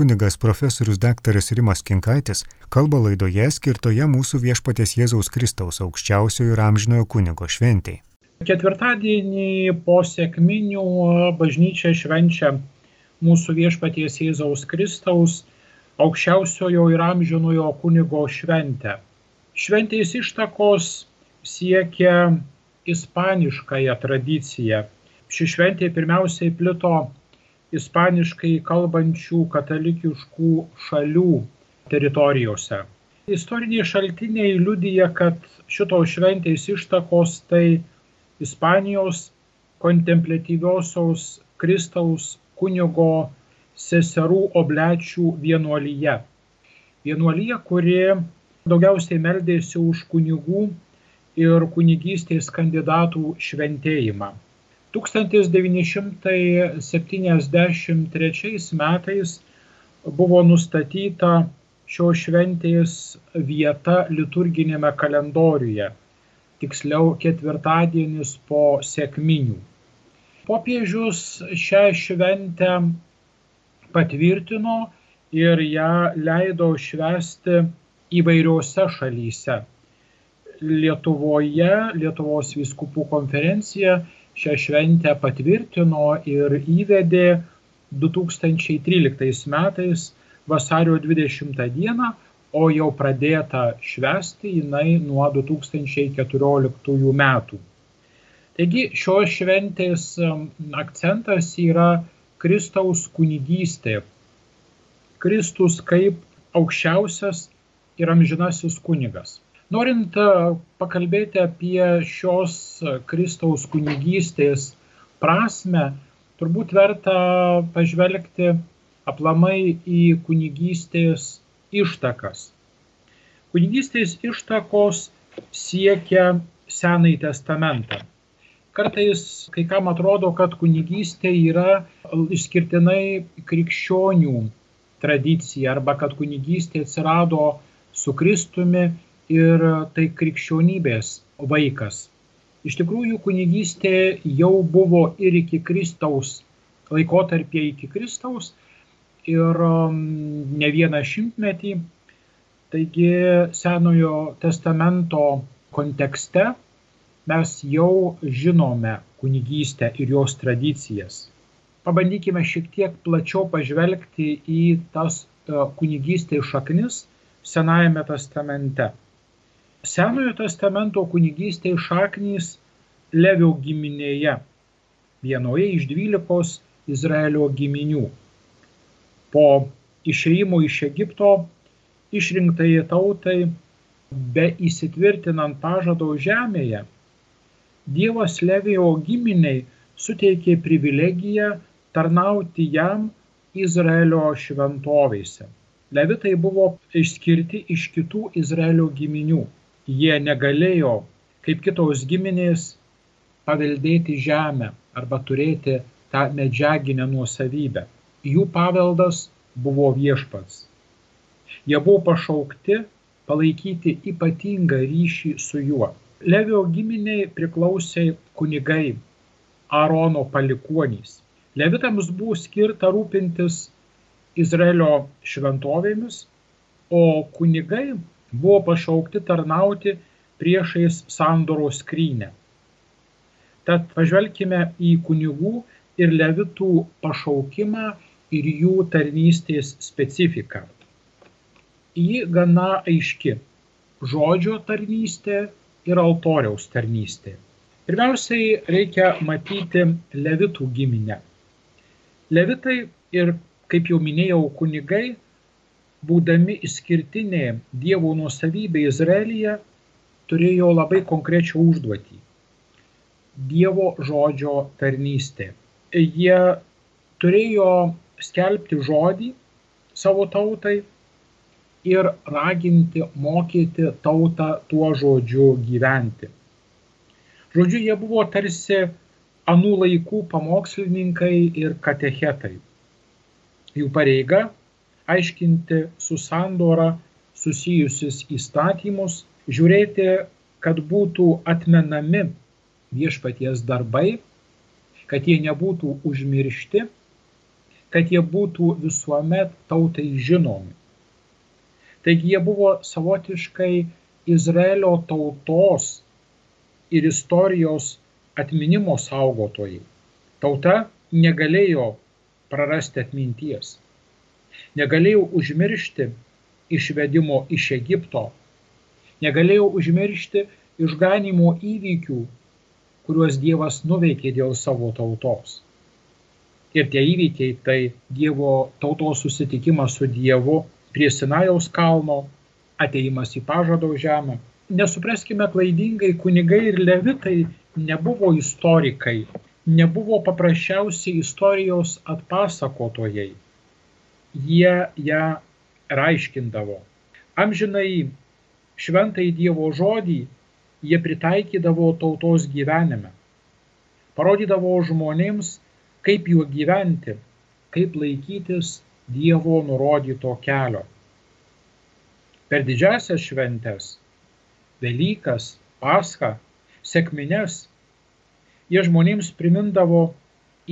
kunigas profesorius daktaras Rimas Kinkaitis kalba laidoje skirtoje mūsų viešpatės Jėzaus Kristaus aukščiausiojo ir amžinojo kunigo šventėjai. Ketvirtadienį po sėkminių bažnyčia švenčia mūsų viešpaties Jėzaus Kristaus aukščiausiojo ir amžinojo kunigo šventę. Šventės ištakos siekia ispaniškąją tradiciją. Ši šventė pirmiausiai plito ispaniškai kalbančių katalikiškų šalių teritorijose. Istoriniai šaltiniai liudyja, kad šitos šventės ištakos tai Ispanijos kontemplatyviosios Kristaus kunigo seserų oblečių vienuolyje. Vienuolyje, kuri daugiausiai meldėsi už kunigų ir kunigystės kandidatų šventėjimą. 1973 metais buvo nustatyta šios šventės vieta liturginėme kalendoriuje, tiksliau ketvirtadienis po sėkminių. Popiežius šią šventę patvirtino ir ją leido švesti įvairiose šalyse. Lietuvoje, Lietuvos viskupų konferencija šią šventę patvirtino ir įvedė 2013 metais vasario 20 dieną, o jau pradėta švesti jinai nuo 2014 metų. Taigi šios šventės akcentas yra Kristaus kunigystė. Kristus kaip aukščiausias ir amžinasis kunigas. Norint pakalbėti apie šios Kristaus kunigystės prasme, turbūt verta pažvelgti aplamai į kunigystės ištakas. Kunigystės ištakos siekia Senąjį testamentą. Kartais kai kam atrodo, kad kunigystė yra išskirtinai krikščionių tradicija arba kad kunigystė atsirado su Kristumi ir tai krikščionybės vaikas. Iš tikrųjų, kunigystė jau buvo ir iki Kristaus, laikotarpė iki Kristaus ir um, ne vieną šimtmetį. Taigi Senojo testamento kontekste mes jau žinome kunigystę ir jos tradicijas. Pabandykime šiek tiek plačiau pažvelgti į tas uh, kunigystės šaknis Senajame testamente. Senojo testamento kunigystės šaknys Levio giminėje, vienoje iš dvylikos Izraelio giminių. Po išėjimo iš Egipto išrinktai tautai, be įsitvirtinant pažado žemėje, Dievas Levijo giminiai suteikė privilegiją tarnauti jam Izraelio šventovėse. Levitai buvo išskirti iš kitų Izraelio giminių jie negalėjo, kaip kitos giminės, paveldėti žemę arba turėti tą medžiaginę nuosavybę. Jų paveldas buvo viešpats. Jie buvo pašaukti palaikyti ypatingą ryšį su juo. Levio giminiai priklausė kunigai, Aarono palikuonys. Levitams buvo skirta rūpintis Izraelio šventovėmis, o kunigai buvo pašaukti tarnauti priešais sandoro skrynę. Tad pažvelkime į kunigų ir levitų pašaukimą ir jų tarnystės specifiką. Ji gana aiški - žodžio tarnystė ir altoriaus tarnystė. Pirmiausiai reikia matyti levitų giminę. Levitai ir, kaip jau minėjau, kunigai būdami išskirtinė Dievo nuosavybė Izraelyje, turėjo labai konkrečią užduotį - Dievo žodžio tarnystė. Jie turėjo skelbti žodį savo tautai ir raginti, mokyti tautą tuo žodžiu gyventi. Žodžiu, jie buvo tarsi anų laikų pamokslininkai ir katechetai. Jų pareiga aiškinti su sandora susijusius įstatymus, žiūrėti, kad būtų atmenami viešpaties darbai, kad jie nebūtų užmiršti, kad jie būtų visuomet tautai žinomi. Taigi jie buvo savotiškai Izraelio tautos ir istorijos atminimo saugotojai. Tauta negalėjo prarasti atminties, negalėjo užmiršti išvedimo iš Egipto, negalėjo užmiršti išganimo įvykių, kuriuos Dievas nuveikė dėl savo tautos. Ir tie įvykiai tai Dievo tautos susitikimas su Dievu prie Sinajaus kalno, ateimas į pažado žemę. Nesupraskime klaidingai, kunigai ir levitai nebuvo istorikai, nebuvo paprasčiausiai istorijos atpasakotojai. Jie ją raiškindavo. Amžinai šventai Dievo žodį jie pritaikydavo tautos gyvenime. Parodydavo žmonėms, kaip juo gyventi, kaip laikytis Dievo nurodyto kelio. Per didžiasias šventes - Velykas, Pascha, Sekmines - jie žmonėms primindavo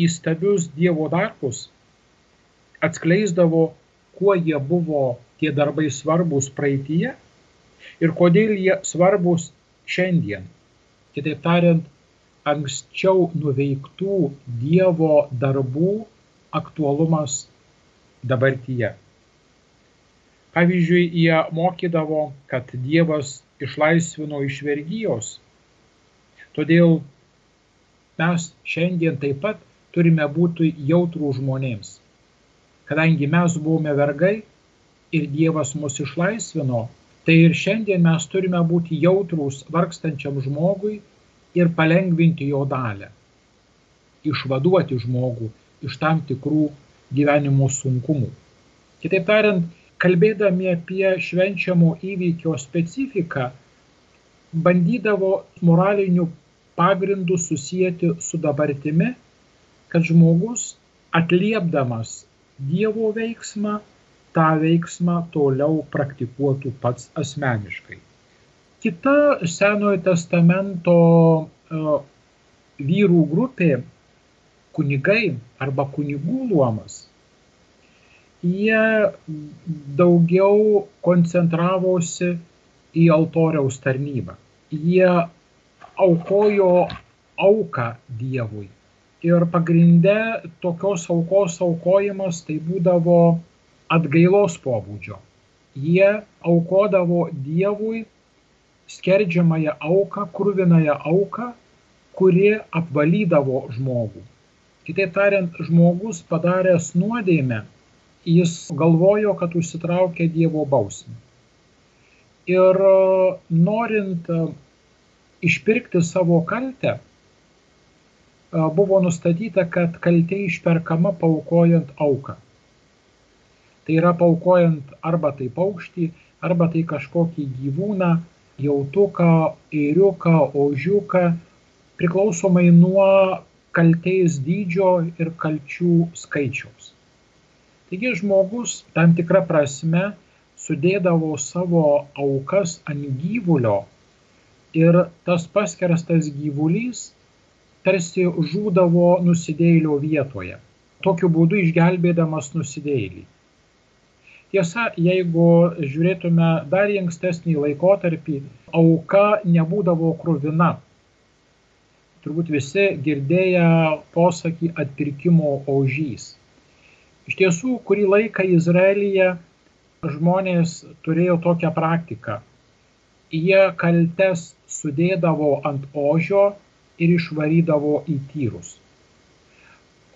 įstabius Dievo darbus, atskleisdavo, kuo jie buvo tie darbai svarbus praeitie ir kodėl jie svarbus šiandien. Kitaip tariant, anksčiau nuveiktų Dievo darbų aktualumas dabartyje. Pavyzdžiui, jie mokydavo, kad Dievas išlaisvino iš vergyjos. Todėl mes šiandien taip pat turime būti jautrų žmonėms. Kadangi mes buvome vergai ir Dievas mus išlaisvino, tai ir šiandien mes turime būti jautrūs vargstančiam žmogui ir palengvinti jo dalę. Išvaduoti žmogų iš tam tikrų gyvenimo sunkumų. Kitaip tariant, kalbėdami apie švenčiamo įvykio specifiką, bandydavo moralinių pagrindų susijęti su dabartimi, kad žmogus atliepdamas Dievo veiksmą, tą veiksmą toliau praktikuotų pats asmeniškai. Kita Senojo testamento uh, vyrų grupė kunigai arba kunigų luomas, jie daugiau koncentravosi į altoriaus tarnybą. Jie aukojo auką Dievui. Ir pagrinde tokios aukos aukojimas tai būdavo atgailos pobūdžio. Jie aukodavo Dievui skerdžiamąją auką, krūvinąją auką, kuri apvalydavo žmogų. Kitaip tariant, žmogus padaręs nuodėmę, jis galvojo, kad užsitraukė Dievo bausmę. Ir norint e, išpirkti savo kaltę, buvo nustatyta, kad kaltė išperkama paukojant auką. Tai yra paukojant arba tai paukštį, arba tai kažkokį gyvūną, jautuką, eiriuką, ožiuką, priklausomai nuo kaltės dydžio ir kalčių skaičiaus. Taigi žmogus tam tikrą prasme sudėdavo savo aukas ant gyvulio ir tas paskerstas gyvulys tarsi žūdavo nusidėlio vietoje, tokiu būdu išgelbėdamas nusidėlį. Tiesa, jeigu žiūrėtume dar į ankstesnį laikotarpį, auka nebūdavo krūvina, turbūt visi girdėję posakį atpirkimo ožys. Iš tiesų, kurį laiką Izraelyje žmonės turėjo tokią praktiką. Jie kaltes sudėdavo ant ožio ir išvarydavo į tyrus.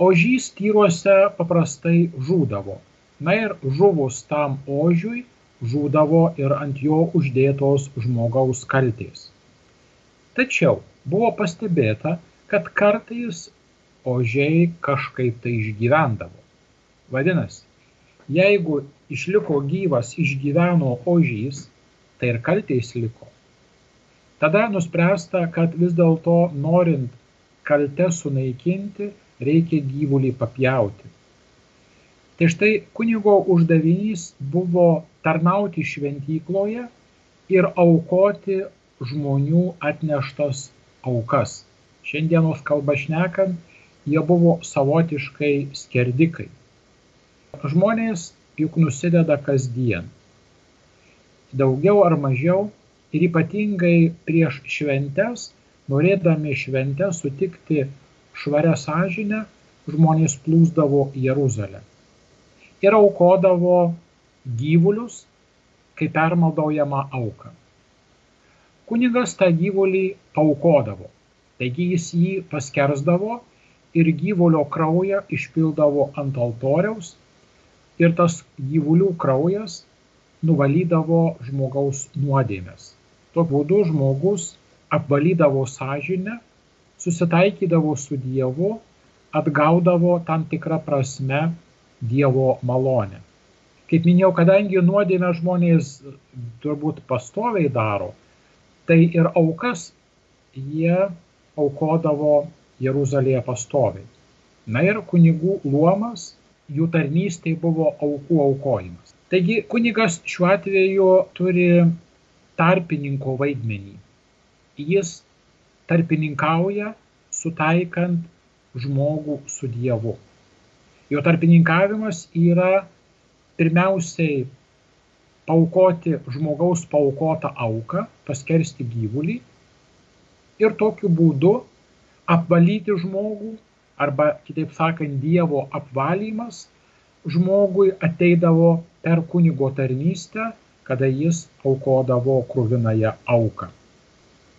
Ožys tyruose paprastai žūdavo. Na ir žuvus tam ožiui žūdavo ir ant jo uždėtos žmogaus kaltės. Tačiau buvo pastebėta, kad kartais ožiai kažkaip tai išgyvendavo. Vadinasi, jeigu išliko gyvas išgyveno ožys, tai ir kaltės liko. Tada nuspręsta, kad vis dėlto norint kaltę sunaikinti, reikia gyvulį papjauti. Tai štai kunigo uždavinys buvo tarnauti šventykloje ir aukoti žmonių atneštas aukas. Šiandienos kalba šnekant, jie buvo savotiškai skerdikai. Žmonės juk nusideda kasdien. Daugiau ar mažiau ir ypatingai prieš šventes, norėdami šventę sutikti švarę sąžinę, žmonės plūsdavo Jeruzalę. Ir aukodavo gyvulius, kaip permaldaujama auka. Kunigas tą gyvulį paukodavo, taigi jis jį paskersdavo ir gyvulio kraują išpildavo ant altoriaus ir tas gyvulių kraujas nuvalydavo žmogaus nuodėmės. Tokiu būdu žmogus apvalydavo sąžinę, susitaikydavo su Dievu, atgaudavo tam tikrą prasme Dievo malonę. Kaip minėjau, kadangi nuodėmę žmonės turbūt pastoviai daro, tai ir aukas jie aukodavo Jeruzalėje pastoviai. Na ir kunigų luomas, jų tarnystė buvo aukų aukojimas. Taigi kunigas šiuo atveju turi tarpininko vaidmenį. Jis tarpininkauja sutaikant žmogų su Dievu. Jo tarpininkavimas yra pirmiausiai paukoti žmogaus paukotą auką, paskersti gyvulį ir tokiu būdu apvalyti žmogų arba kitaip sakant Dievo apvalymas žmogui ateidavo per kunigo tarnystę, kada jis aukodavo krūvinąją auką.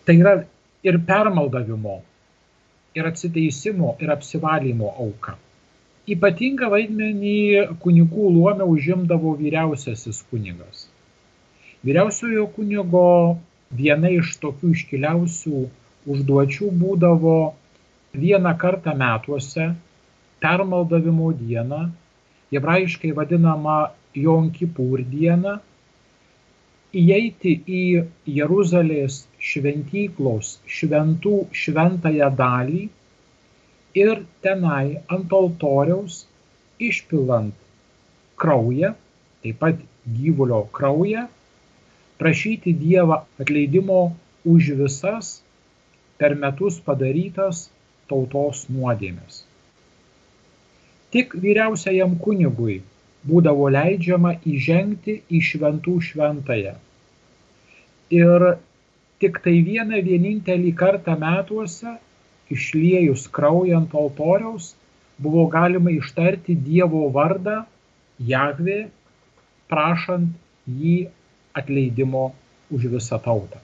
Tai yra ir permaldavimo, ir atsiteisimo, ir apsivalymo auka. Ypatingą vaidmenį kunigų luome užimdavo vyriausiasis kunigas. Vyriausiojo kunigo viena iš tokių iškiliausių užduočių būdavo vieną kartą metuose, permaldavimo dieną, hebrajiškai vadinama Jom Kipur diena, įeiti į Jeruzalės šventyklos šventų šventąją dalį ir tenai ant altoriaus išpilant kraują, taip pat gyvulio kraują, prašyti Dievą atleidimo už visas per metus padarytas tautos nuodėmes. Tik vyriausiajam kunigui būdavo leidžiama įžengti į šventų šventąją. Ir tik tai vieną vienintelį kartą metuose, išliejus kraują ant altoriaus, buvo galima ištarti Dievo vardą Jahvė, prašant jį atleidimo už visą tautą.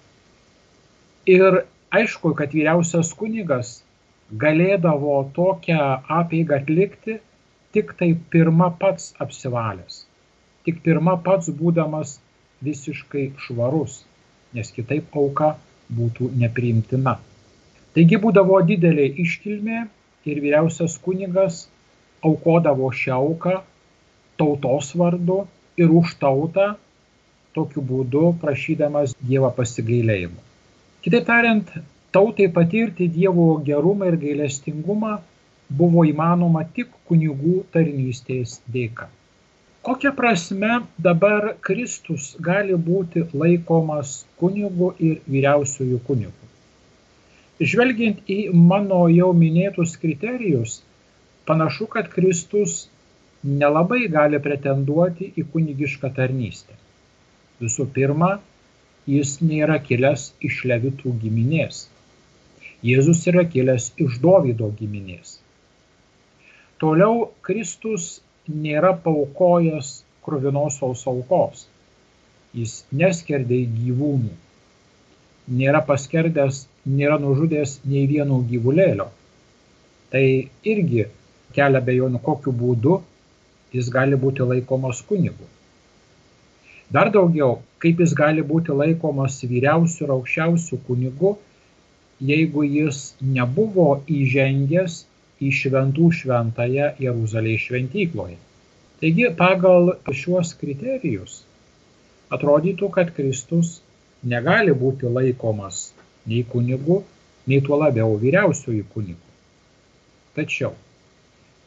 Ir aišku, kad vyriausias kunigas galėdavo tokią apeigą atlikti tik tai pirma pats apsivalęs, tik pirma pats būdamas visiškai švarus, nes kitaip auka būtų nepriimtina. Taigi būdavo didelė iškilmė ir vyriausias kunigas aukodavo šią auką tautos vardu ir už tautą, tokiu būdu prašydamas Dievą pasigailėjimo. Kitaip tariant, tautai patirti Dievo gerumą ir gailestingumą buvo įmanoma tik kunigų tarnystės dėka. Kokia prasme dabar Kristus gali būti laikomas kunigu ir vyriausiųjų kunigu? Žvelgiant į mano jau minėtus kriterijus, panašu, kad Kristus nelabai gali pretenduoti į kunigišką tarnystę. Visų pirma, jis nėra kilęs iš levitų giminės. Jėzus yra kilęs iš Dovydo giminės. Toliau Kristus nėra paukojęs krovinosios aukos. Jis neskerdė gyvūnų. Nėra paskerdęs, nėra nužudęs nei vieno gyvulėlio. Tai irgi kelia bejonių, kokiu būdu jis gali būti laikomas kunigu. Dar daugiau, kaip jis gali būti laikomas vyriausiu ir aukščiausiu kunigu, jeigu jis nebuvo įžengęs į šventų šventąją Jeruzalės šventykloje. Taigi, pagal šiuos kriterijus atrodytų, kad Kristus negali būti laikomas nei kunigu, nei tuo labiau vyriausiųjų kunigų. Tačiau,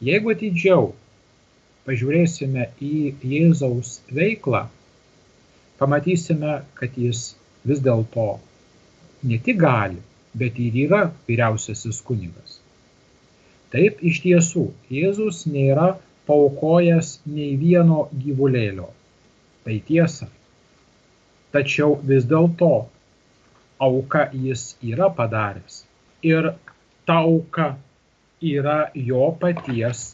jeigu atidžiau pažiūrėsime į Jėzaus veiklą, pamatysime, kad jis vis dėlto ne tik gali, bet ir yra vyriausiasis kunigas. Taip, iš tiesų, Jėzus nėra paukojęs nei vieno gyvulėlio. Tai tiesa. Tačiau vis dėlto auka jis yra padaręs. Ir ta auka yra jo paties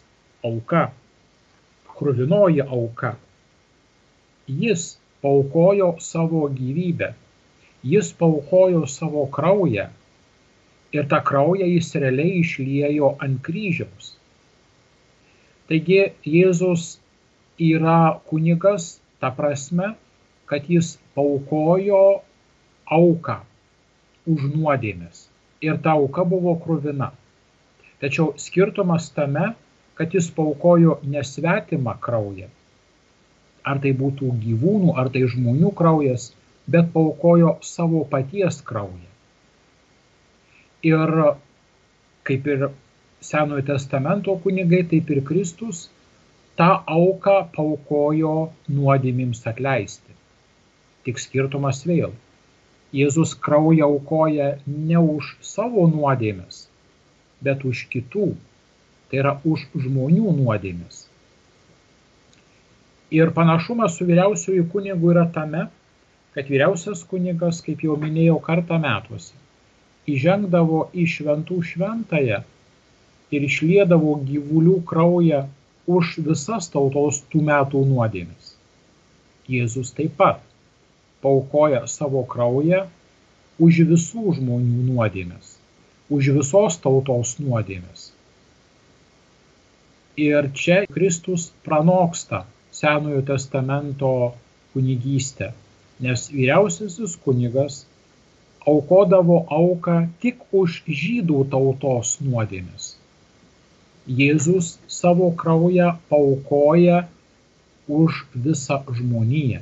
auka. Kruvinoji auka. Jis paukojo savo gyvybę. Jis paukojo savo kraują. Ir tą kraują jis realiai išliejo ant kryžiaus. Taigi Jėzus yra kunigas, ta prasme, kad jis paukojo auką už nuodėmės. Ir ta auka buvo kruvina. Tačiau skirtumas tame, kad jis paukojo nesvetimą kraują. Ar tai būtų gyvūnų, ar tai žmonių kraujas, bet paukojo savo paties kraują. Ir kaip ir Senojo testamento kunigai, taip ir Kristus tą auką paukojo nuodėmims atleisti. Tik skirtumas vėl. Jėzus kraują aukoja ne už savo nuodėmes, bet už kitų. Tai yra už žmonių nuodėmes. Ir panašumas su vyriausiųjų kunigu yra tame, kad vyriausias kunigas, kaip jau minėjau kartą metuose, įžengdavo į šventų šventąją ir išliedavo gyvulių kraują už visas tautos tų metų nuodėmes. Jėzus taip pat paukoja savo kraują už visų žmonių nuodėmes, už visos tautos nuodėmes. Ir čia Kristus pranoksta Senojo testamento kunigystę, nes vyriausiasis kunigas aukodavo auką tik už žydų tautos nuodėmes. Jėzus savo kraują paukoja už visą žmoniją.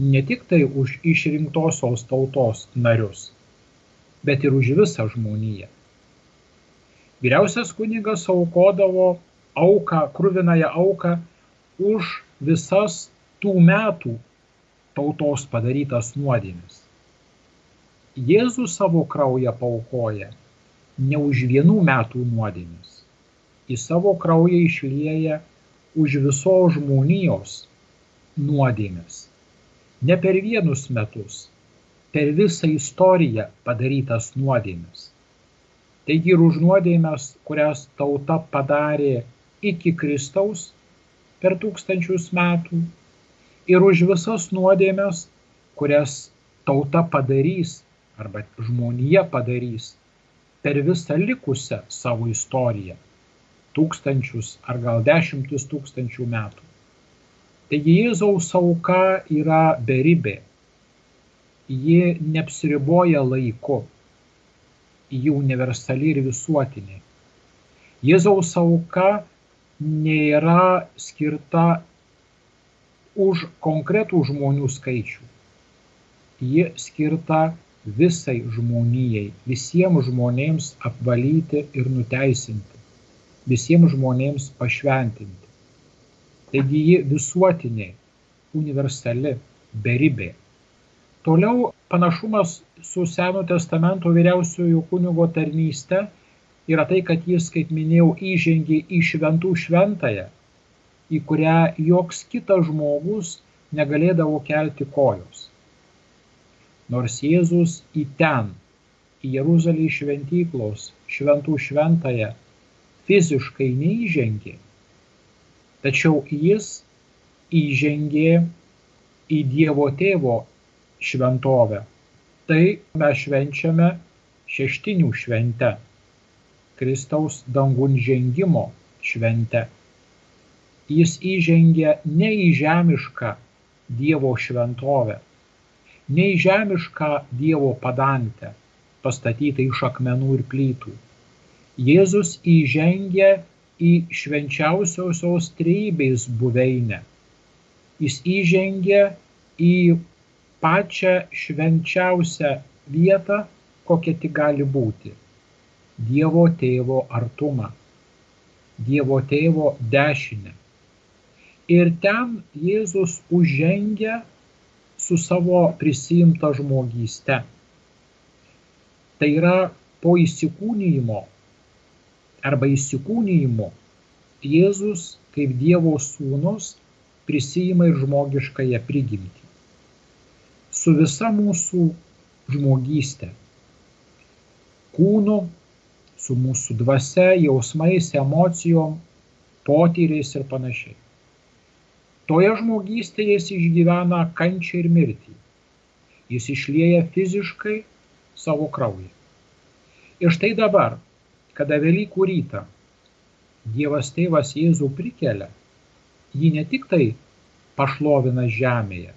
Ne tik tai už išrinktosios tautos narius, bet ir už visą žmoniją. Vyriausias kunigas aukodavo auką, krūvinąją auką už visas tų metų tautos padarytas nuodėmis. Jėzus savo kraują paukoja ne už vienų metų nuodėmis, į savo kraują išlieja už visos žmonijos nuodėmes. Ne per vienus metus, per visą istoriją padarytas nuodėmes. Taigi ir už nuodėmes, kurias tauta padarė iki Kristaus per tūkstančius metų, ir už visas nuodėmes, kurias tauta padarys arba žmonija padarys per visą likusią savo istoriją tūkstančius ar gal dešimtis tūkstančių metų. Taigi Jėzaus auka yra beribė. Ji neapsiriboja laiku. Ji universali ir visuotinė. Jėzaus auka nėra skirta už konkretų žmonių skaičių. Ji skirta visai žmonijai, visiems žmonėms apvalyti ir nuteisinti visiems žmonėms pašventinti. Taigi ji visuotinė, universali, beribė. Toliau panašumas su Seno testamento vyriausiųjų kunigo tarnyste yra tai, kad jis, kaip minėjau, įžengė į šventų šventąją, į kurią joks kitas žmogus negalėdavo kelti kojos. Nors Jėzus į ten, į Jeruzalį šventyklos, šventų šventąją, fiziškai neįžengė, tačiau jis įžengė į Dievo tėvo šventovę. Tai mes švenčiame šeštinių šventę, Kristaus dangun žengimo šventę. Jis įžengė ne į žemišką Dievo šventovę, ne į žemišką Dievo padantę, pastatytą iš akmenų ir plytų Jėzus įžengia į švenčiausiosios trejybės buveinę. Jis įžengia į pačią švenčiausią vietą, kokia tik gali būti. Dievo tėvo artumą. Dievo tėvo dešinę. Ir ten Jėzus užžengia su savo prisimta žmogyste. Tai yra po įsikūnymo arba įsikūnijimu Jėzus kaip Dievo sūnus prisijima ir žmogiškąją prigimtį. Su visa mūsų žmogystė. Kūnu, su mūsų dvasia, jausmais, emocijom, potyriais ir panašiai. Toje žmogystėje jis išgyvena kančią ir mirtį. Jis išlieja fiziškai savo kraują. Ir štai dabar, kada Velykų rytą Dievas tėvas Jėzų prikelia, jį ne tik tai pašlovina žemėje,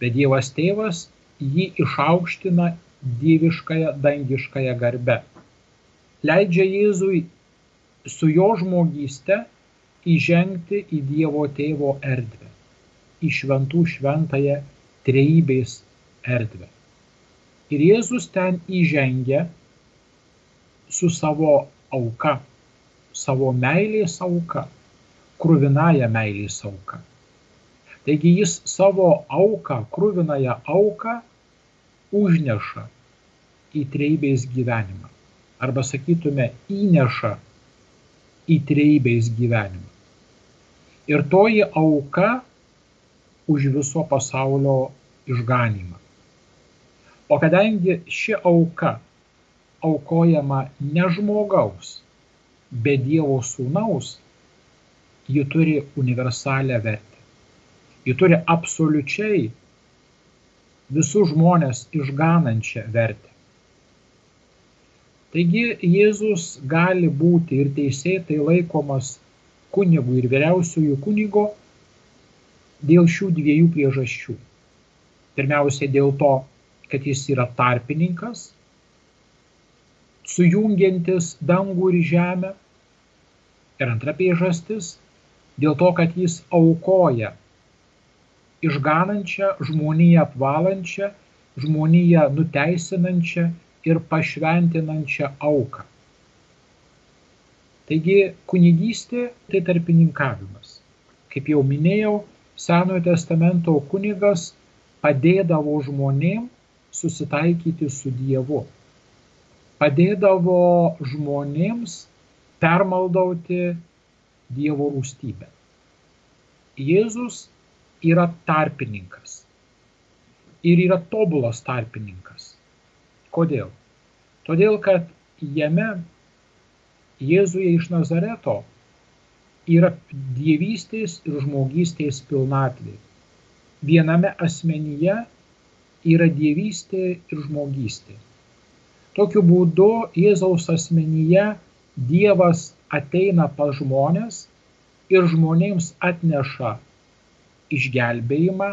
bet Dievas tėvas jį išaukština dieviškąją dangiškąją garbę. Leidžia Jėzui su jo žmogyste įžengti į Dievo tėvo erdvę, į šventų šventąją trejybės erdvę. Ir Jėzus ten įžengia su savo auka savo meilės auka, krūvinąją meilės auka. Taigi jis savo auką, krūvinąją auką užneša į treibės gyvenimą. Arba sakytume, įneša į treibės gyvenimą. Ir toji auka už viso pasaulio išganimą. O kadangi ši auka aukojama ne žmogaus, be Dievo sūnaus, ji turi universalią vertę. Ji turi absoliučiai visus žmonės išganančią vertę. Taigi Jėzus gali būti ir teisėtai laikomas kunigų ir vyriausiųjų kunigo dėl šių dviejų priežasčių. Pirmiausia, dėl to, kad jis yra tarpininkas, sujungiantis dangų ir žemę, Ir antra priežastis - dėl to, kad jis aukoja išganančią, žmoniją apvalančią, žmoniją nuteisinančią ir pašventinančią auką. Taigi kunigystė tai tarpininkavimas. Kaip jau minėjau, Senojo testamento kunigas padėdavo žmonėm susitaikyti su Dievu. Padėdavo žmonėms permaldauti Dievo rūstybę. Jėzus yra tarpininkas. Ir yra tobulas tarpininkas. Kodėl? Todėl, kad jame Jėzuje iš Nazareto yra dievystės ir žmogystės pilnatvė. Viename asmenyje yra dievystė ir žmogystė. Tokiu būdu Jėzaus asmenyje Dievas ateina pas žmonės ir žmonėms atneša išgelbėjimą,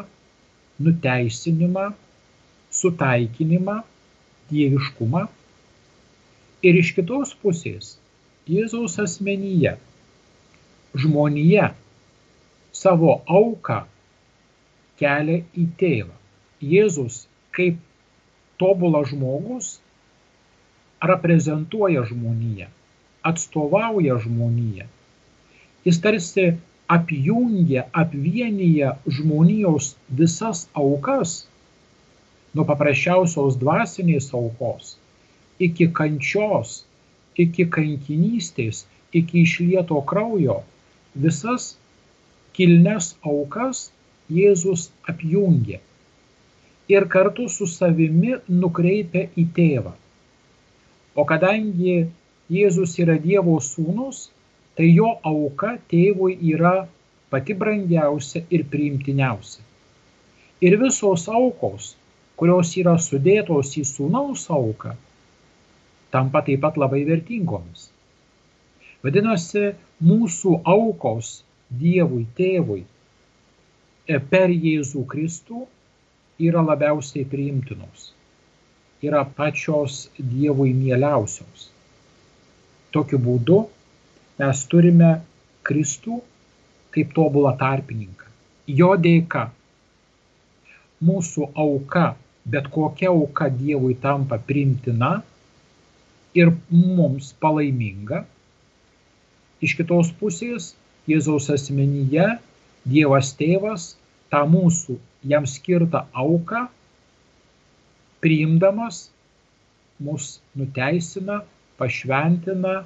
nuteisinimą, sutaikinimą, dieviškumą. Ir iš kitos pusės Jėzaus asmenyje žmonija savo auką kelia į tėvą. Jėzus kaip tobulas žmogus reprezentuoja žmoniją atstovauja žmoniją. Jis tarsi apjungia, apvienyje žmonijos visas aukas, nuo paprasčiausios dvasinės aukos iki kančios, iki kankinystės, iki išlieto kraujo, visas kilnes aukas Jėzus apjungia ir kartu su savimi nukreipia į tėvą. O kadangi Jėzus yra Dievo sūnus, tai jo auka tėvui yra pati brangiausia ir priimtiniausia. Ir visos aukos, kurios yra sudėtos į sūnaus auką, tampa taip pat labai vertingomis. Vadinasi, mūsų aukos Dievui tėvui e, per Jėzų Kristų yra labiausiai priimtinos, yra pačios Dievui mieliausios. Tokiu būdu mes turime Kristų kaip tobulą tarpininką. Jo dėka mūsų auka, bet kokia auka Dievui tampa primtina ir mums palaiminga. Iš kitos pusės, Jėzaus asmenyje Dievas tėvas tą mūsų jam skirtą auką priimdamas mus nuteisina pašventina,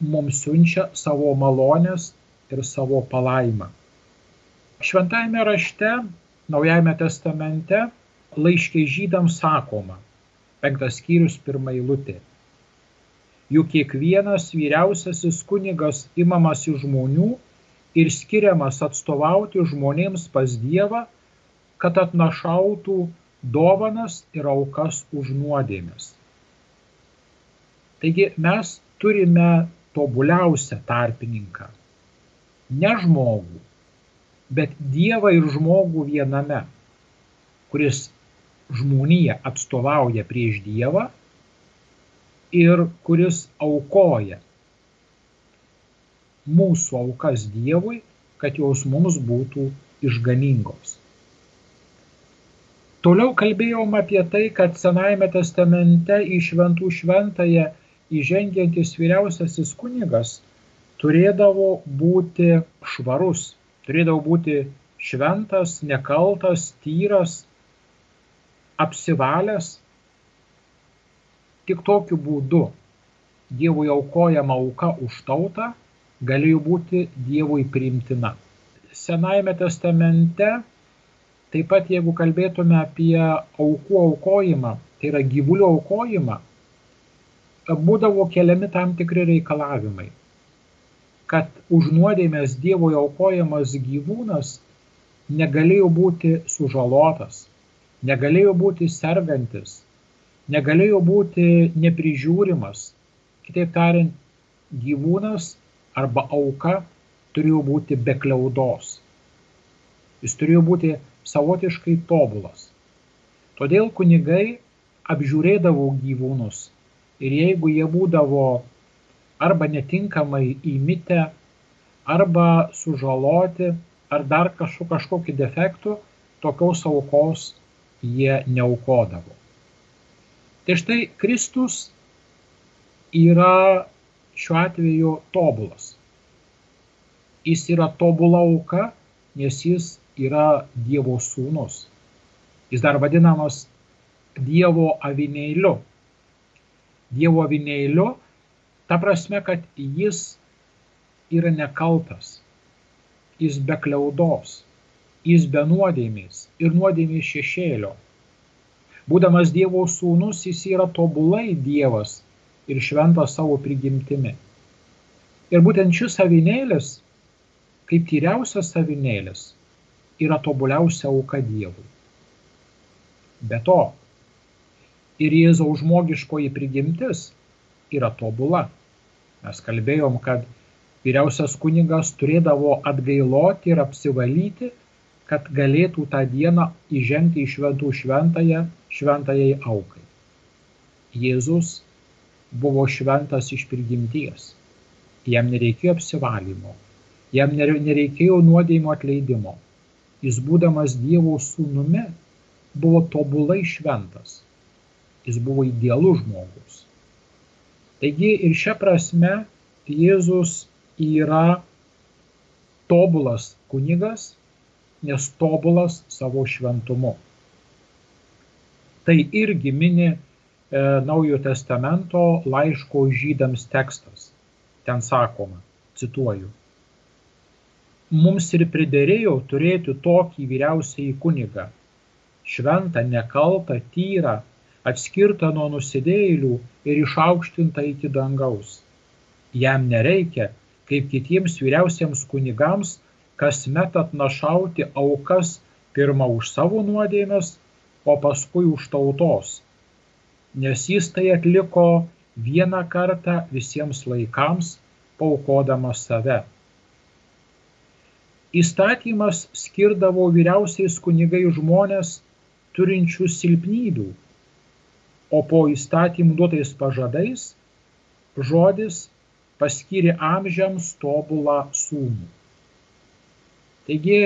mums siunčia savo malonės ir savo palaimą. Šventajame rašte, Naujajame testamente, laiškiai žydams sakoma, penktas skyrius pirmą eilutė. Juk kiekvienas vyriausiasis kunigas imamas iš žmonių ir skiriamas atstovauti žmonėms pas Dievą, kad atnašautų dovanas ir aukas už nuodėmės. Taigi mes turime tobuliausią tarpininką. Ne žmogų, bet Dievą ir žmogų viename, kuris žmoniją atstovauja prieš Dievą ir kuris aukoja mūsų aukas Dievui, kad jos mums būtų išganingos. Toliau kalbėjom apie tai, kad Senajame testamente į šventų šventąją įžengiantis vyriausiasis kunigas turėdavo būti švarus, turėdavo būti šventas, nekaltas, tyras, apsivalęs. Tik tokiu būdu Dievui aukojama auka už tautą galėjo būti Dievui priimtina. Senajame testamente, taip pat jeigu kalbėtume apie aukų aukojimą, tai yra gyvulių aukojimą, būdavo keliami tam tikri reikalavimai, kad už nuodėmės Dievoje aukojamas gyvūnas negalėjo būti sužalotas, negalėjo būti sergantis, negalėjo būti neprižiūrimas. Kitaip tariant, gyvūnas arba auka turėjo būti be kliaudos. Jis turėjo būti savotiškai tobulas. Todėl kunigai apžiūrėdavo gyvūnus ir jeigu jie būdavo arba netinkamai įmitę, arba sužaloti, ar dar kažkokiu defektu, tokios aukos jie neaukodavo. Tai štai Kristus yra šiuo atveju tobulas. Jis yra tobula auka, nes jis yra Dievo sūnus. Jis dar vadinamas Dievo avinėliu. Dievo avinėliu, ta prasme, kad jis yra nekaltas, jis be kliaudos, jis be nuodėmės ir nuodėmės šešėlio. Būdamas Dievo sūnus, jis yra tobulai Dievas ir šventas savo prigimtimi. Ir būtent šis avinėlis, kaip tyriausias avinėlis, yra tobuliausia auka Dievui. Be to, ir Jėzaus žmogiškoji prigimtis yra tobula. Mes kalbėjom, kad vyriausias kunigas turėdavo atgailoti ir apsivalyti, kad galėtų tą dieną įžengti į šventų šventąją šventajai aukai. Jėzus buvo šventas iš prigimties. Jam nereikėjo apsivalymo, jam nereikėjo nuodėjimo atleidimo. Jis būdamas Dievo sūnumi buvo tobulai šventas jis buvo idealus žmogus. Taigi ir šią prasme Jėzus yra tobulas kunigas, nes tobulas savo šventumu. Tai irgi mini e, Naujojo testamento laiško žydams tekstas. Ten sakoma, cituoju. Mums ir priderėjo turėti tokį vyriausiai kunigą, šventą, nekaltą, tyrą, atskirta nuo nusidėjėlių ir išaukštinta iki dangaus. Jam nereikia, kaip kitiems vyriausiems kunigams, kasmet atnašauti aukas pirmą už savo nuodėmės, o paskui už tautos, nes jis tai atliko vieną kartą visiems laikams, paukodamas save. Įstatymas skirdavo vyriausiais kunigai žmonės turinčius silpnybių o po įstatymų duotais pažadais žodis paskyrė amžiams tobulą sūnų. Taigi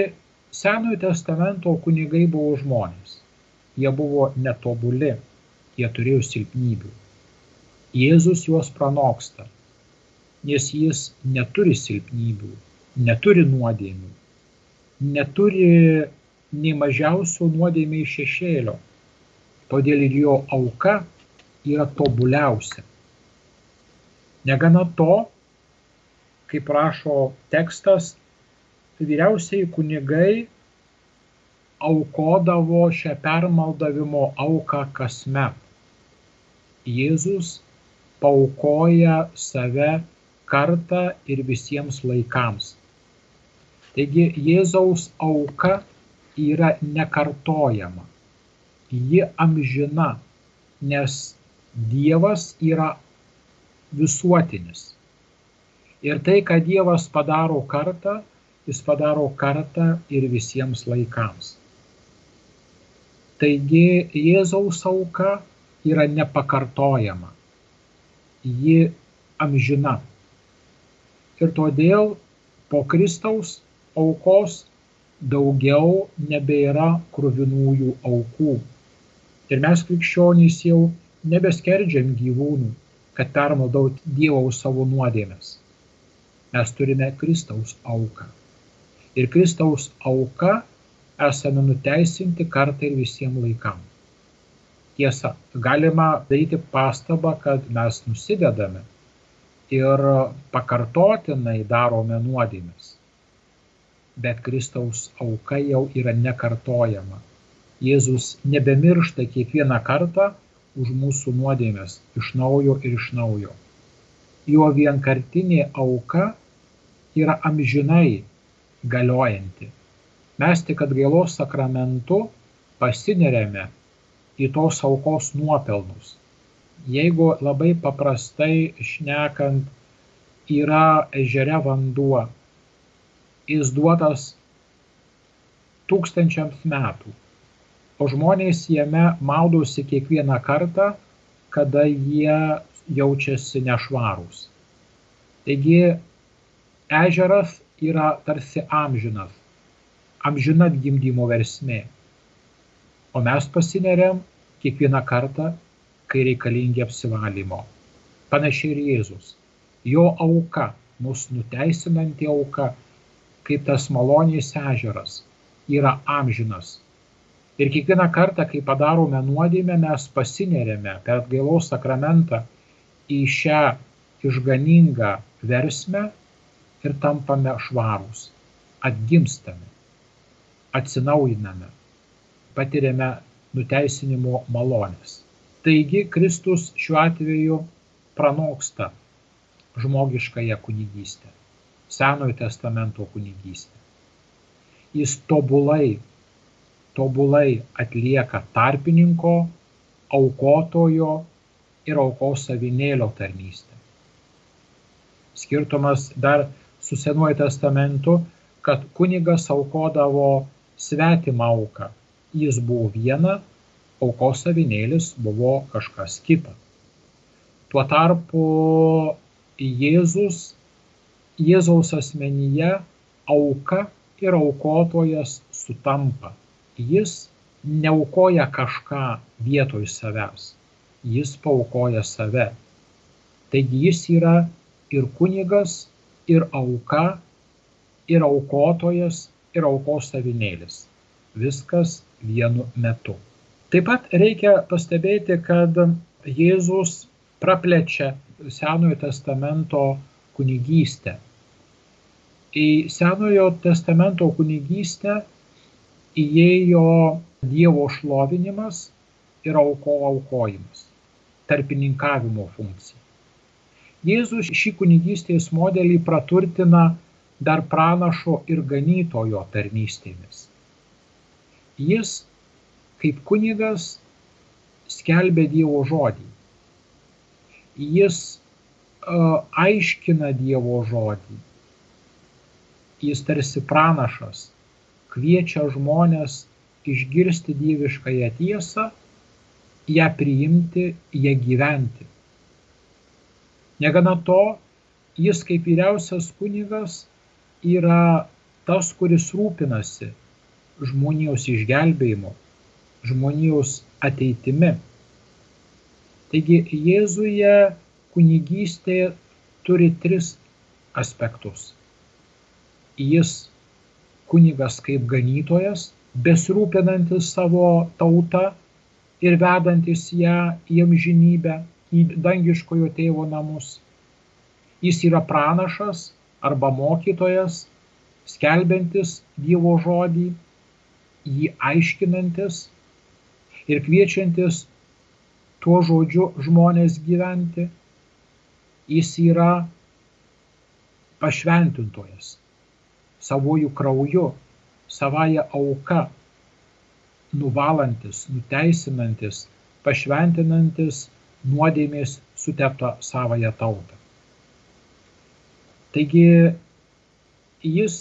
Senojo testamento kunigai buvo žmonės. Jie buvo netobuli, jie turėjo silpnybių. Jėzus juos pranoksta, nes jis neturi silpnybių, neturi nuodėmių, neturi nei mažiausio nuodėmė šešėlio todėl ir jo auka yra tobuliausia. Negana to, kaip rašo tekstas, vyriausiai kunigai aukodavo šią permaldavimo auką kasmet. Jėzus paukoja save kartą ir visiems laikams. Taigi Jėzaus auka yra nekartojama, ji amžina, nes Dievas yra visuotinis. Ir tai, ką Dievas padaro kartą, jis padaro kartą ir visiems laikams. Taigi Jėzaus auka yra nepakartojama. Ji amžina. Ir todėl po Kristaus aukos daugiau nebėra kruvinųjų aukų. Ir mes krikščionys jau nebeskerdžiam gyvūnų, kad permaldaut Dievo savo nuodėmes. Mes turime Kristaus auką. Ir Kristaus auka esame nuteisinti kartą ir visiems laikam. Tiesa, galima daryti pastabą, kad mes nusidedame ir pakartotinai darome nuodėmes. Bet Kristaus auka jau yra nekartojama. Jėzus nebemiršta kiekvieną kartą už mūsų nuodėmės iš naujo ir iš naujo. Jo vienkartinė auka yra amžinai galiojanti mes tik atgailos sakramentu pasineriame į tos aukos nuopelnus. Jeigu labai paprastai šnekant yra ežere vanduo, jis duotas tūkstančiams metų, o žmonės jame maudosi kiekvieną kartą, kada jie jaučiasi nešvarūs. Taigi ežeras yra tarsi amžinas amžina gimdymo versmė. O mes pasineriam kiekvieną kartą, kai reikalingi apsivalymo. Panašiai ir Jėzus. Jo auka, mūsų nuteisinanti auka, kaip tas malonės ežeras, yra amžinas. Ir kiekvieną kartą, kai padarome nuodėmę, mes pasinerėme per atgailos sakramentą į šią išganingą versmę ir tampame švarūs, atgimstame atsinaujiname, patiriame nuteisinimo malonės. Taigi Kristus šiuo atveju pranoksta žmogiškąją kunigystę, Senojo testamento kunigystę. Jis tobulai, tobulai atlieka tarpininko, aukotojo ir aukos savinėlio tarnystę. Skirtumas dar su Senuoju testamentu, kad kunigas aukodavo svetimą auką. Jis buvo viena, aukos savinėlis buvo kažkas kita. Tuo tarpu Jėzus, Jėzaus asmenyje auka ir aukotojas sutampa. Jis neaukoja kažką vietoj savęs, jis paukoja save. Taigi jis yra ir kunigas, ir auka, ir aukotojas, ir aukos savinėlis. Viskas vienu metu. Taip pat reikia pastebėti, kad Jėzus praplečia Senojo testamento kunigystę. Į Senojo testamento kunigystę įėjo Dievo šlovinimas ir auko aukojimas, tarpininkavimo funkcija. Jėzus šį kunigystės modelį praturtina dar pranašo ir ganytojo tarnystėmis. Jis, kaip kunigas, skelbia Dievo žodį. Jis uh, aiškina Dievo žodį. Jis tarsi pranašas, kviečia žmonės išgirsti dieviškąją tiesą, ją priimti, ją gyventi. Negana to, jis kaip vyriausias kunigas yra tas, kuris rūpinasi žmonijos išgelbėjimu, žmonijos ateitimi. Taigi Jėzuje kunigystė turi tris aspektus. Jis kunigas kaip ganytojas, besirūpinantis savo tautą ir vedantis ją į amžinybę, į dangiškojo tėvo namus. Jis yra pranašas, arba mokytojas, skelbiantis Dievo žodį, jį aiškinantis ir kviečiantis tuo žodžiu žmonės gyventi, jis yra pašventintojas savojų krauju, savaja auka, nuvalantis, nuteisinantis, pašventinantis nuodėmės suteptą savoją tautą. Taigi jis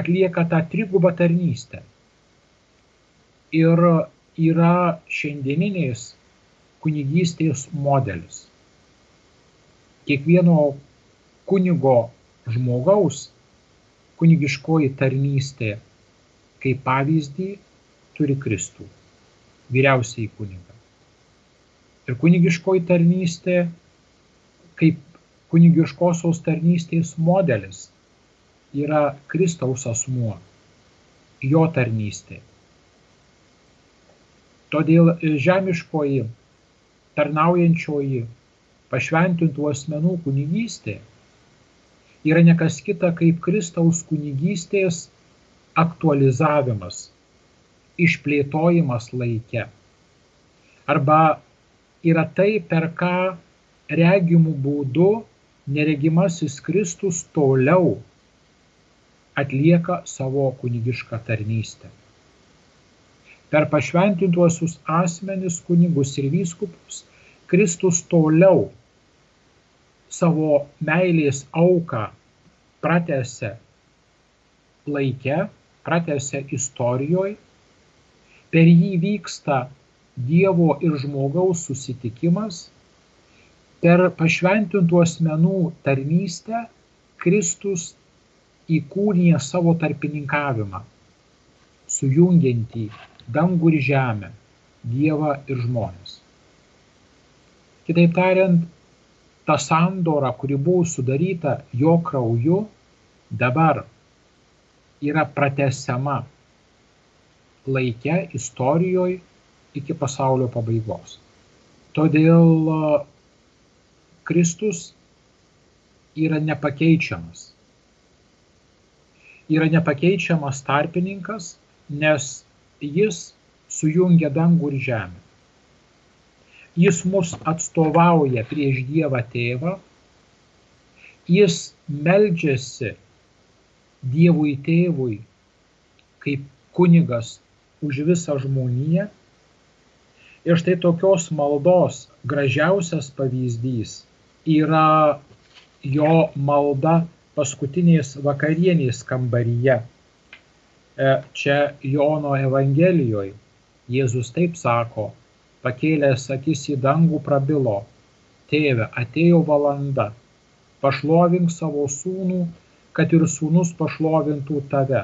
atlieka tą trigubą tarnystę ir yra šiandieninės kunigystės modelis. Kiekvieno kunigo žmogaus kunigiškoji tarnystė kaip pavyzdį turi Kristų, vyriausiai kunigą. Ir kunigiškoji tarnystė kaip kunigiškosios tarnystės modelis yra Kristaus asmuo, jo tarnystė. Todėl žemiškoji tarnaujančioji pašventintų asmenų kunigystė yra nekas kita kaip Kristaus kunigystės aktualizavimas, išplėtojimas laike. Arba yra tai, per ką regimų būdu neregimasis Kristus toliau atlieka savo kunigišką tarnystę. Per pašventintuosius asmenis, kunigus ir vyskupus, Kristus toliau savo meilės auką pratęsia laike, pratęsia istorijoje, per jį vyksta Dievo ir žmogaus susitikimas, per pašventintų asmenų tarnystę Kristus įkūnija savo tarpininkavimą, sujungiantį dangų ir žemę, Dievą ir žmonės. Kitaip tariant, ta sandora, kuri buvo sudaryta jo krauju, dabar yra pratesiama laike, istorijoje iki pasaulio pabaigos. Todėl Kristus yra nepakeičiamas. Yra nepakeičiamas tarpininkas, nes jis sujungia dangų ir žemę jis mus atstovauja prieš Dievą tėvą, jis meldžiasi Dievui tėvui kaip kunigas už visą žmoniją. Ir štai tokios maldos gražiausias pavyzdys yra jo malda paskutinės vakarienės kambaryje. E, čia Jono Evangelijoje Jėzus taip sako, pakėlęs akis į dangų prabilo, Tėve, atėjo valanda, pašlovink savo sūnų, kad ir sūnus pašlovintų tave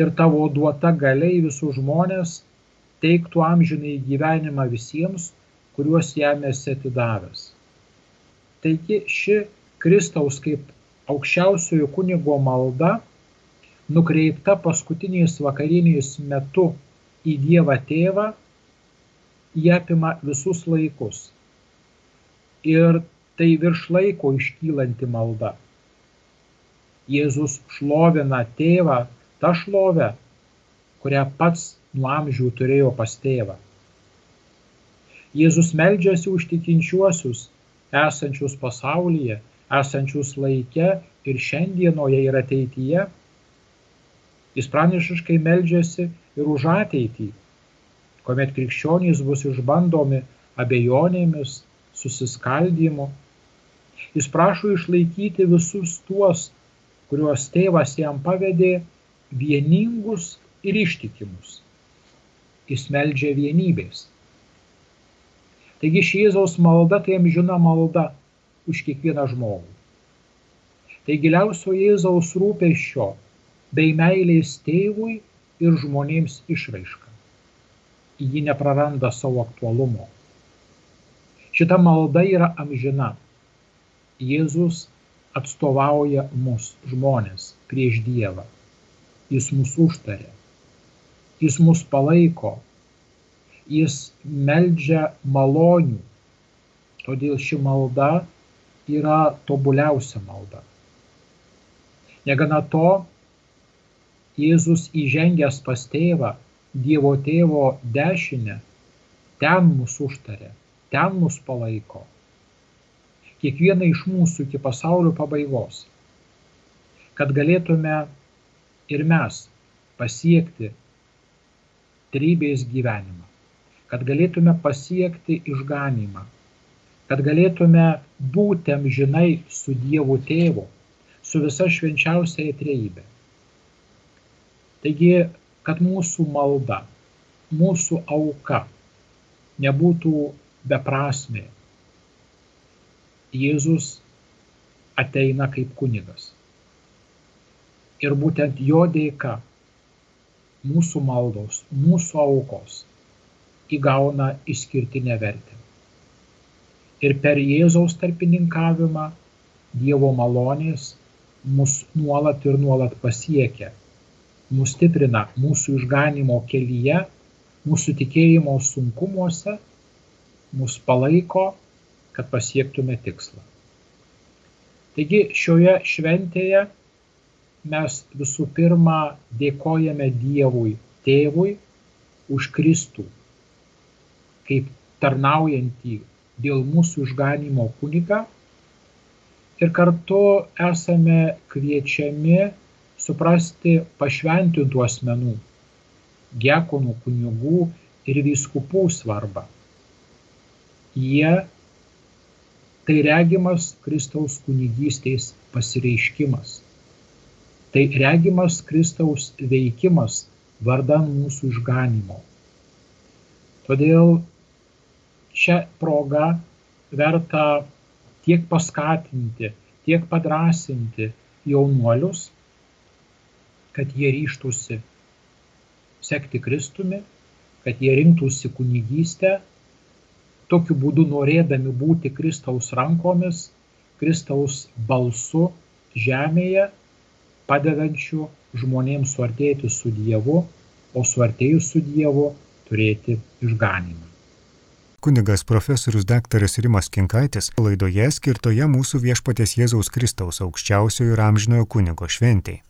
ir tavo duota galiai visus žmonės teiktų amžinai gyvenimą visiems, kuriuos jam esi atidavęs. Taigi ši Kristaus kaip aukščiausiojo kunigo malda, nukreipta paskutinės vakarienės metu į Dievą Tėvą, jie apima visus laikus. Ir tai virš laiko iškylanti malda. Jėzus šlovina tėvą tą šlovę, kurią pats nuo amžių turėjo pas tėvą. Jėzus meldžiasi už tikinčiuosius, esančius pasaulyje, esančius laike ir šiandienoje ir ateityje. Jis pranišiškai meldžiasi ir už ateitį, kuomet krikščionys bus išbandomi abejonėmis, susiskaldimu. Jis prašo išlaikyti visus tuos, kuriuos tėvas jam pavedė, vieningus ir ištikimus. Jis meldžia vienybės. Taigi ši Jėzaus malda tai amžina malda už kiekvieną žmogų. Tai giliausio Jėzaus rūpešio bei meilės tėvui ir žmonėms išraiška ji nepraranda savo aktualumo. Šita malda yra amžina. Jėzus atstovauja mus, žmonės, prieš Dievą. Jis mus užtarė. Jis mus palaiko. Jis meldžia malonių. Todėl ši malda yra tobuliausia malda. Negana to, Jėzus įžengęs pas tėvą, Dievo tėvo dešinę, ten mus užtarė, ten mus palaiko. Kiekvieną iš mūsų iki pasaulio pabaigos. Kad galėtume ir mes pasiekti trybės gyvenimą, kad galėtume pasiekti išganimą, kad galėtume būti amžinai su Dievu tėvu, su visa švenčiausiaja trejybė. Taigi, kad mūsų malda, mūsų auka nebūtų beprasmė, Jėzus ateina kaip kunigas. Ir būtent jo dėka mūsų maldos, mūsų aukos įgauna išskirtinę vertę ir per Jėzaus tarpininkavimą Dievo malonės mus nuolat ir nuolat pasiekia, mus stiprina mūsų išganimo kelyje, mūsų tikėjimo sunkumuose, mus palaiko, kad pasiektume tikslą. Taigi šioje šventėje mes visų pirma dėkojame Dievui, Tėvui, už Kristų, kaip tarnaujantį dėl mūsų išganimo kunigą ir kartu esame kviečiami suprasti pašventintų asmenų, gekonų kunigų ir vyskupų svarbą. Jie tai regimas Kristaus kunigystės pasireiškimas. Tai regimas Kristaus veikimas vardan mūsų išganimo. Todėl šią progą verta tiek paskatinti, tiek padrasinti jaunuolius, kad jie ryštųsi sekti Kristumi, kad jie rinktųsi kunigystę, tokiu būdu norėdami būti Kristaus rankomis, Kristaus balsu žemėje, padedančiu žmonėms suartėti su Dievu, o suartėjus su Dievu turėti išganimą. Kunigas profesorius daktaras Rimas Kinkaitis laidoje skirtoje mūsų viešpatės Jėzaus Kristaus aukščiausiojo ir amžinojo kunigo šventėjai.